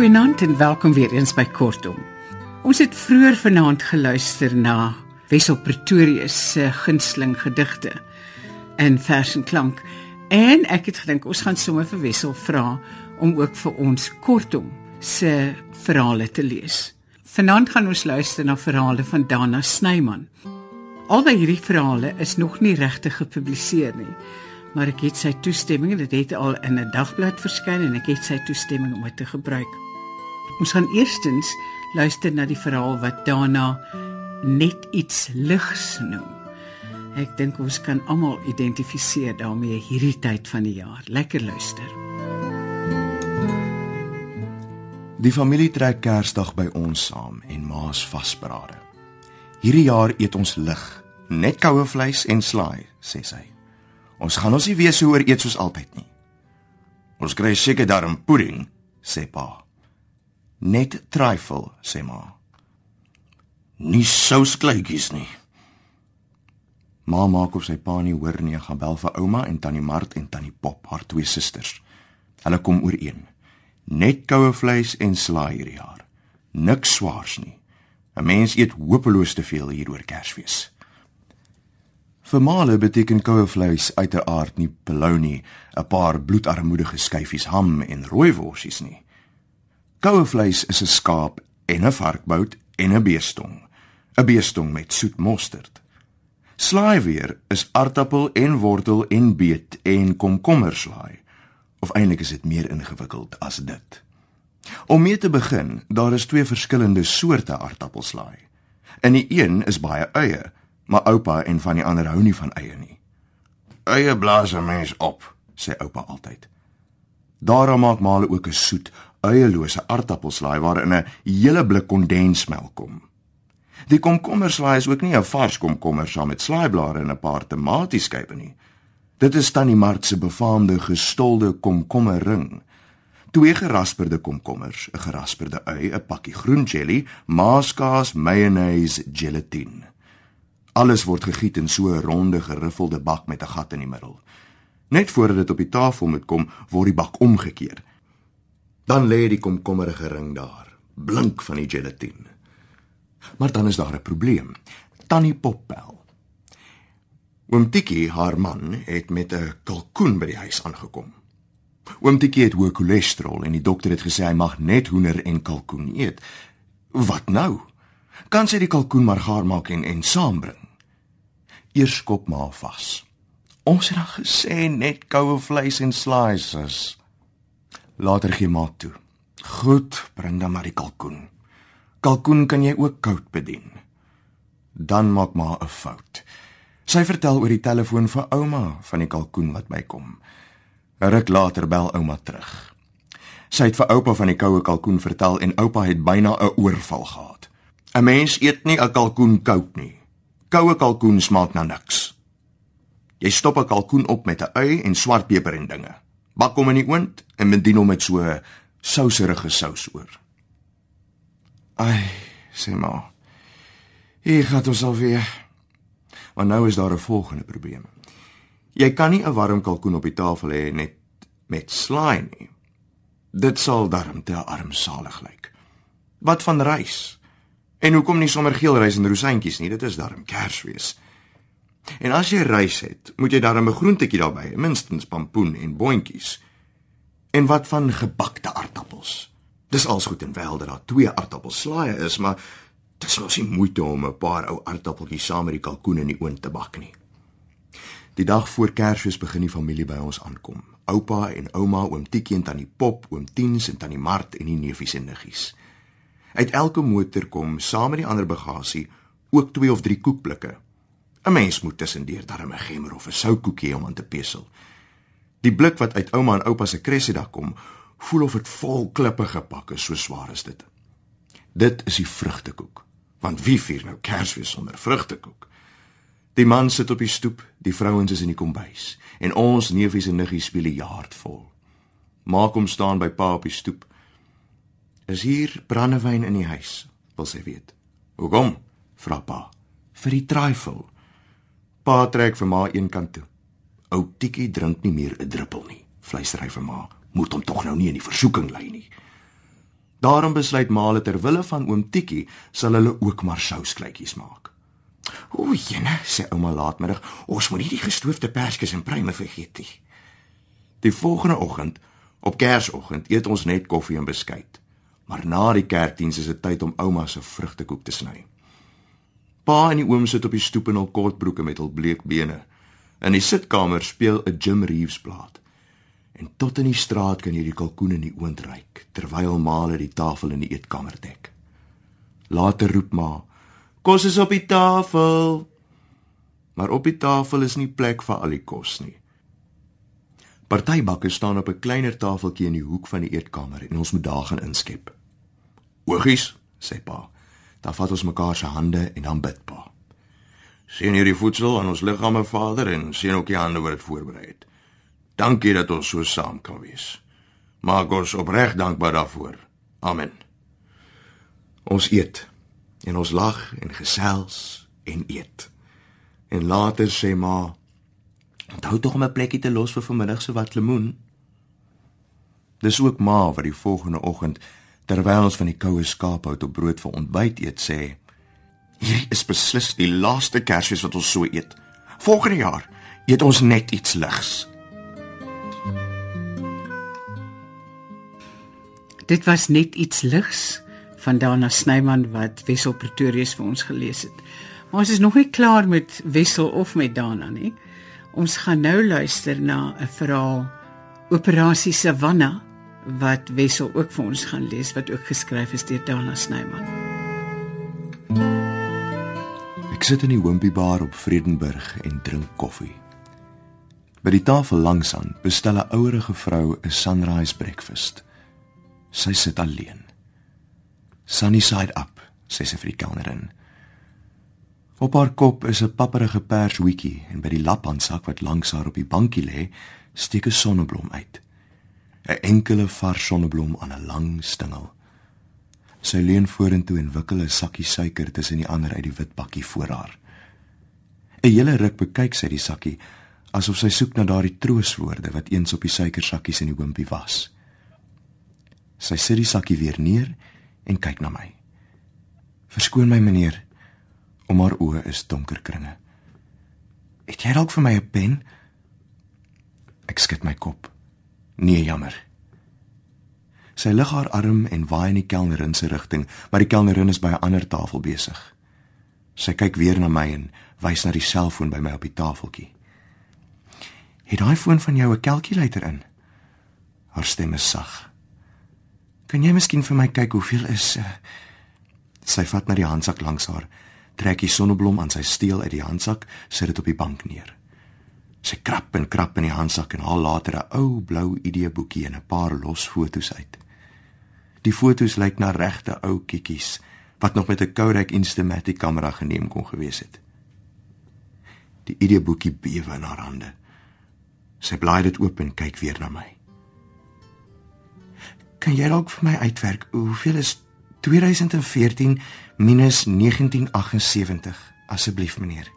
Goeienaand en welkom weer eens by Kortom. Ons het vroeër vanaand geluister na Wessel Pretorius se gunsteling gedigte in vers en klank en ek het gedink ons gaan sommer vir Wessel vra om ook vir ons Kortom se verhale te lees. Vanaand gaan ons luister na verhale van Dana Snyman. Albei hierdie verhale is nog nie regtig gepubliseer nie, maar ek het sy toestemming dit het al in 'n dagblad verskyn en ek het sy toestemming om dit te gebruik. Ons gaan eerstens luister na die verhaal wat daarna net iets ligs noem. Ek dink ons kan almal identifiseer daarmee hierdie tyd van die jaar. Lekker luister. Die familie trek Kersdag by ons saam en ma's vasberade. Hierdie jaar eet ons lig, net koue vleis en slaai, sê sy. Ons gaan ons nie weer so oor eet soos altyd nie. Ons kry seker darm pudding, sê pa. Net trifle, sê ma. Nie souskleitjies nie. Ma maak of sy pa nie hoor nie, gaan bel vir ouma en tannie Mart en tannie Pop, haar twee susters. Hulle kom ooreen. Net koue vleis en slaai hierdie jaar. Niks swaars nie. 'n Mens eet hopeloos te veel hier oor Kersfees. Vir male beteken koue vleis uiteraard nie pelou nie, 'n paar bloedarmoedige skyfies ham en rooiworsies nie. Koue vleis is 'n skaap en 'n varkbout en 'n beestong. 'n Beestong met soet mosterd. Slaai weer is aartappel en wortel en beet en komkommerslaai. Of eintlik is dit meer ingewikkeld as dit. Om mee te begin, daar is twee verskillende soorte aartappelslaai. In die een is baie eie, maar oupa en van die ander hou nie van eie nie. Eie blaas 'n mens op, sê oupa altyd. Daarom maak maal ook 'n soet eierlose aartappelslaai waarin 'n hele blik kondensmelk kom. Die komkommerslaai is ook nie 'n vars komkommer saam met slaaiblare en 'n paar tomatieskype nie. Dit is tannie Mart se befaamde gestolde komkommerring. Twee gerasperde komkommers, 'n gerasperde ui, 'n pakkie groen jelly, maaskaas, mayonnaise, gelatine. Alles word gegiet in so 'n ronde geriffelde bak met 'n gat in die middel. Net voordat dit op die tafel moet kom, word die bak omgekeer. Dan lê die komkommerige ring daar, blink van die gelatine. Maar dan is daar 'n probleem. Tannie Poppel. Oom Tikkie, haar man, het met 'n kalkoen by die huis aangekom. Oom Tikkie het hoë cholesterol en die dokter het gesê hy mag net hoender en kalkoen eet. Wat nou? Kan sy die kalkoen maar gaar maak en en saambring? Eers kop maar vas. Ons het dan gesê net koue vleis en slices. Later gee maat toe. Goed, bring dan maar die kalkoen. Kalkoen kan jy ook koud bedien. Dan maak maar 'n fout. Sy vertel oor die telefoon vir ouma van die kalkoen wat bykom. 'n Ruk later bel ouma terug. Sy het vir oupa van die koue kalkoen vertel en oupa het byna 'n oorval gehad. 'n Mens eet nie 'n kalkoen koud nie. Koue kalkoen smaak na niks. Jy stop 'n kalkoen op met 'n ui en swartpeper en dinge bak hom in die oond en bedien hom met so souserige sous oor. Ai, sê maar. Hier gaan ons al weer. Maar nou is daar 'n volgende probleem. Jy kan nie 'n warm kalkoen op die tafel hê net met slaai nie. Dit sal darm te armsalig lyk. Wat van rys? En hoekom nie sommer geel rys en rosientjies nie? Dit is darm Kersfees. En as jy rys het, moet jy daarmee 'n groentetjie daarbey, minstens pampoen en boontjies. En wat van gebakte aardappels? Dis als goed en wel dat daar twee aardappelslaaie is, maar dit is mos nie moeite om 'n paar ou aardappeltjies saam met die kalkoen in die oond te bak nie. Die dag voor Kersfees begin die familie by ons aankom. Oupa en ouma, oom Tikkie en tannie Pop, oom Tiens en tannie Mart en die neefies en niggies. Uit elke motor kom saam met die ander bagasie ook twee of drie koekblikke 'n Mens moet tussendeur darm 'n gemmer of 'n soukoekie om aan te pesel. Die blik wat uit ouma en oupa se kresiedag kom, voel of dit vol klippe gepak is, so swaar is dit. Dit is die vrugtekoek. Want wie vier nou Kersfees sonder vrugtekoek? Die man sit op die stoep, die vrouens is in die kombuis en ons neefies en niggies speel die jaard vol. Maak hom staan by pa op die stoep. Is hier brandewyn in die huis? wil sy weet. "Hoekom?" vra pa. "Vir die trifle." Pa trek vir ma een kant toe. "Ou Tikkie drink nie meer 'n druppel nie," fluister hy vir ma. "Moet hom tog nou nie in die versoeking lei nie." Daarom besluit ma dat ter wille van oom Tikkie sal hulle ook maar souskleutjies maak. "O, jene," sê ouma laatmiddag, "ons moet nie die gestoofde perskies en pruime vergeet nie." Die volgende oggend, op Kersoggend, eet ons net koffie en beskuit. Maar na die kerkdiens is dit tyd om ouma se vrugtekoek te sny. Pa en die oom sit op die stoep in hul kortbroeke met hul bleek bene. In die sitkamer speel 'n Jim Reeves plaat. En tot in die straat kan jy die kalkoene in die oond ruik terwyl Maale die tafel in die eetkamer dek. Later roep ma: "Kos is op die tafel." Maar op die tafel is nie plek vir al die kos nie. Partybakke staan op 'n kleiner tafeltjie in die hoek van die eetkamer en ons moet daar gaan inskep. "Oogies," sê pa. Dan vat ons mekaar se hande en dan bid pa. Sien hierdie voedsel aan ons liggame, Vader, en sien ook die hande wat dit voorberei het. Dankie dat ons so saam kan wees. Maak ons opreg dankbaar daarvoor. Amen. Ons eet en ons lag en gesels en eet. En later sê ma: "Onthou tog om 'n plekkie te los vir vanmiddag se wat lemoen." Dis ook ma wat die volgende oggend terwyl ons van die koue skaaphout op brood vir ontbyt eet sê: "Hierdie is beslis die laaste Kersfees wat ons so eet. Volgende jaar eet ons net iets ligs." Dit was net iets ligs van Dana Snyman wat Wessel Pretorius vir ons gelees het. Maar ons is nog nie klaar met Wessel of met Dana nie. Ons gaan nou luister na 'n verhaal Operasie Savanna wat Wessel ook vir ons gaan lees wat ook geskryf is deur Dana Snyman. Ek sit in die Wimpy Bar op Vredenburg en drink koffie. By die tafel langs aan bestel 'n ouerige vrou 'n sunrise breakfast. Sy sit alleen. Sunny side up, sê sy vir die kelnerin. Op haar kop is 'n papperige pers hoedjie en by die laphandsak wat langs haar op die bankie lê, steek 'n sonneblom uit. 'n Enkele vars sonneblom aan 'n lang stingel. Sy leun vorentoe en wikkel 'n sakkie suiker tussen die ander uit die wit bakkie voor haar. 'n Hele ruk bekyk sy die sakkie asof sy soek na daardie trooswoorde wat eens op die suikersakkies in die hoompie was. Sy sit die sakkie weer neer en kyk na my. Verskoon my meneer, om haar oë is donker kringe. Het jy dalk vir my 'n pen? Ek skud my kop. Nee, jammer. Sy lig haar arm en waai in die kelnerin se rigting, maar die kelnerin is by 'n ander tafel besig. Sy kyk weer na my en wys na die selfoon by my op die tafeltjie. Het daai foon van jou 'n kalkulator in? Haar stem is sag. Kan jy miskien vir my kyk hoeveel is uh... Sy vat na die handsak langs haar, trek die sonneblom aan sy steel uit die handsak, sit dit op die bank neer. Sy krap en krap in die handsak en haal later 'n ou blou ID-boekie en 'n paar los fotos uit. Die fotos lyk na regte ou kikkies wat nog met 'n Kodak Instamatic kamera geneem kon gewees het. Die ID-boekie bewe in haar hande. Sy blaai dit oop en kyk weer na my. Kan jy dalk vir my uitwerk hoeveel is 2014 minus 1978 asseblief meneer?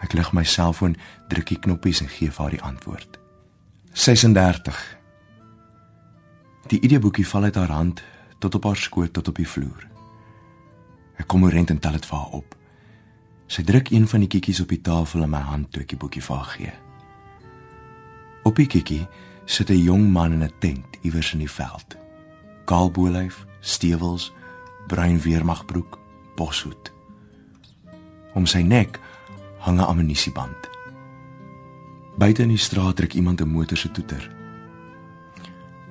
Ek lig my selfoon, druk die knoppies en gee vir haar die antwoord. 36. Die ID-boekie val uit haar hand tot op haar skoot tot op die vloer. Ek kom oorent en tel dit vir haar op. Sy druk een van die kiekies op die tafel in my hand toe ek die boekie vir haar gee. Op die kiekie sit 'n jong man in 'n tent iewers in die veld. Kaal bolyf, stewels, bruin weermagbroek, boshoed. Om sy nek hang 'n ammunisieband. Buite in die straat trek iemand 'n motor se toeter.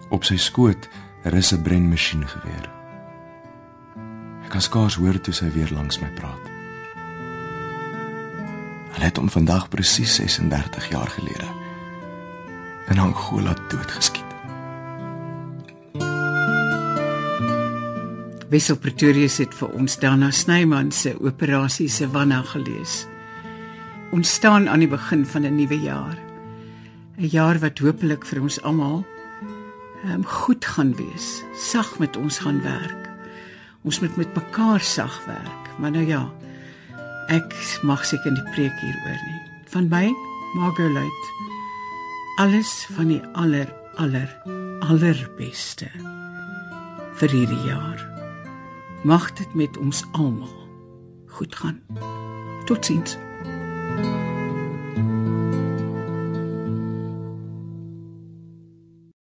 Op sy skoot rus 'n breinmasjien geweer. Ek kan skaars hoor toe sy weer langs my praat. Hulle het hom vandag presies 36 jaar gelede in Angola doodgeskiet. Wessel Pretorius het vir ons Dana Snyman se operasie Savanna gelees. Ons staan aan die begin van 'n nuwe jaar. 'n Jaar wat hopelik vir ons almal um, goed gaan wees, sag met ons gaan werk. Ons moet met mekaar sag werk. Maar nou ja, ek mag seker in die preek hieroor nie. Van my, Margolite. Alles van die aller aller allerbeste vir hierdie jaar. Mag dit met ons almal goed gaan. Totsiens. thank you